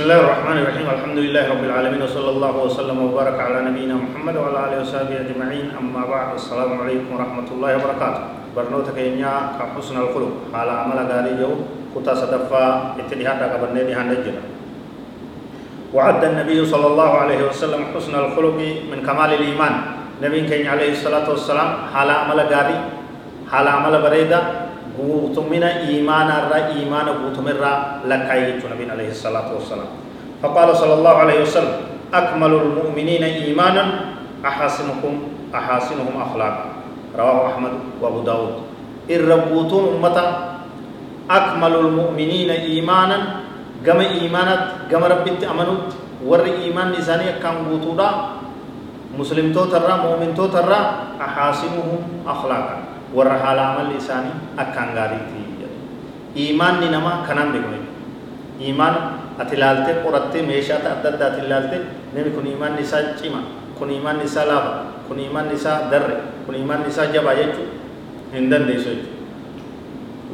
بسم الله الرحمن الرحيم الحمد لله رب العالمين وصلى الله وسلم وبارك على نبينا محمد وعلى اله وصحبه اجمعين اما بعد السلام عليكم ورحمه الله وبركاته برنوتا كينيا كحسن الخلق على عمل غاري جو كتا صدفا اتدهاد قبرني دي هندجنا وعد النبي صلى الله عليه وسلم حسن الخلق من كمال الايمان نبي كينيا عليه الصلاه والسلام على عمل غاري على عمل بريده بوتمنا إيمانا را إيمانا بوتمنا را لك أيتو نبي عليه الصلاة والسلام. فقال صلى الله عليه وسلم أكمل المؤمنين إيمانا أحاسنهم أحاسنهم أخلاقا. رواه أحمد وأبو داود. إن ربوتون أمتا أكمل المؤمنين إيمانا قم إيمانات قم ربت أمنوت ور إيمان نزاني كان بوتورا مسلم توتر مؤمن توتر أحاسنهم أخلاقا. Warra haala amalli isaanii akkaan gaariitti jedhu iimaanni namaa kanaan beekamu iimaana ati ilaaltee qorattee meeshaa adda addaati ilaaltee namni kun iimaanni isaa cima kun iimaanni isaa laafa kun iimaanni isaa darre kun iimaanni isaa jabaa jechuu hin dandeessu jechuudha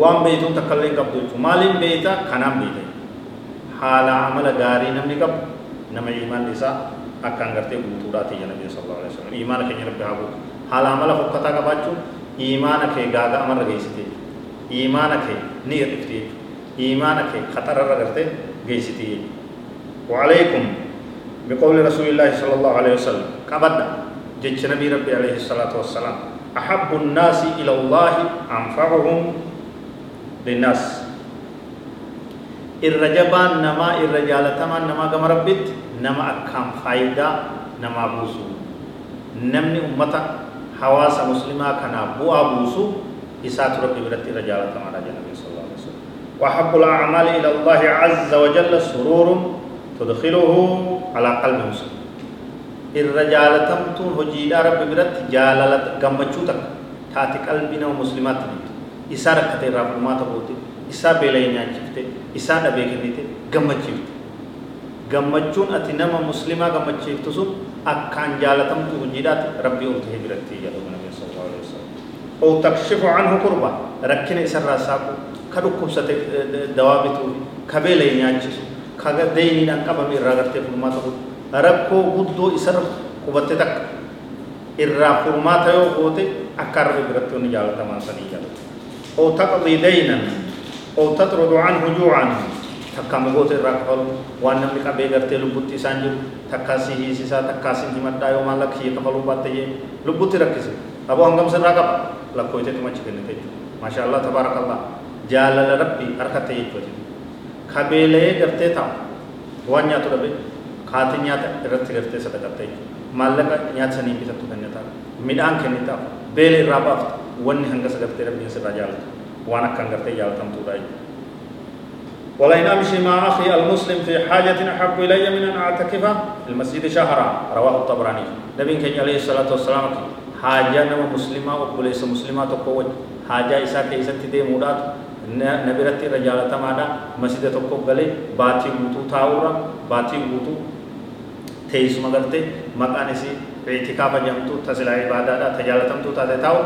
waan beektuun takka illee hin qabdu jechuudha maaliin beektaa kanaan beekta haala amala gaarii namni qabu nama iimaanni isaa akkaan gartee guutuudhaati jedha nabi sallallahu alaihi wasallam iimaana keenya rabbi haa guutu haala amala fokkataa qabaachuun iimaana kee gaaga amarra geessite iimaana kee ni hir'ifte iimaana kee khatararra garte geessite وعليكم بقول رسول الله صلى الله عليه وسلم. كبدا جج نبي ربي عليه الصلاة والسلام. أحب الناس إلى الله أنفعهم للناس. الرجبان نما الرجال تما نما كما ربت نما أكام فايدة نما بوسو. نمني أمتا. Hawaasa muslimaa kanaaf bu'aa buusu isaatu rabbi biratti irra jaalatamaadha jedha nabi sallallahu alaihi wasallam. وأحب الأعمال إلى الله عز وجل سرور تدخله على قلب مسلم الرجال تمتون هجيدا رب برت جالالة قمتشو تك تاتي قلبنا ومسلمات نيت إسارة كتير رب ما تبوتي إسا بيلين ينجفت إسا دبيك نيت قمتشفت قمتشون أتنما مسلمة قمتشفت سن أكان جالتم توجدات ربي أوته برتي يا النبي صلى الله عليه وسلم. أو تكشف عنه قربا ركن إسر راساكو. كدكم ست دوابتو. كبيل ينجس كذا ديني نكبا من رغرت فرما تقول ربكو غدو إسر قبت تك. إرى فرما تيو قوتي. أكار برتي نجالة ما سنيا أو تقضي دينا. أو تطرد عنه جوعا. Takka mugoota irraa kafalu waan namni qabee gartee lubbutti isaan jiru takkaa si hiisisaa takkaa si himadhaa yoo maallaqa kiyya kafaluu baatte jee lubbutti rakkise aboo hangam sirraa qaba lakkooyteetu machi kennite jechuudha maasha Allah tabaarakallah jaalala rabbi harkatte jechuudha kabeelee gartee taa'u waan nyaatu dhabe kaatii nyaata irratti gartee sadaqatte jechuudha maallaqa nyaata sanii bitattu kennitaa midhaan kennitaaf beela irraa baafta wanni hanga sagartee rabbiin sirraa jaalatu waan akkan gartee jaalatamtuudha jechuudha ولئن أمشي مع أخي المسلم في حاجة أحب إلي من أن أعتكف في المسجد شهرا. رواه الطبراني. نبي كان عليه الصلاة والسلام حاجة نما مسلمة وبوليس مسلمة تقوى حاجة إسا كيسا تدي مودات نبي رتي رجالة تمادا مسجد تقوى غلي باتي بوتو تاورا باتي بوتو تيس مغرتي مكان سي اعتكاف جمتو تسلا عبادة تجالتمتو تاتي تاو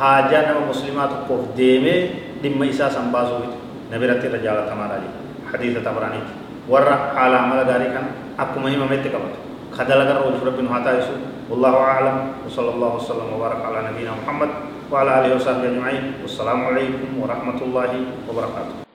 حاجة نما مسلمة تقوى ديمي دم إسا سنبازو نبي رتي رجالة تمادا جي حديث تبراني ورا على عمل ذلك أكو مهمة متكبت خدل أجر وجه ربنا هاتا يسوع والله أعلم وصلى الله وسلم وبارك على نبينا محمد وعلى آله وصحبه أجمعين والسلام عليكم ورحمة الله وبركاته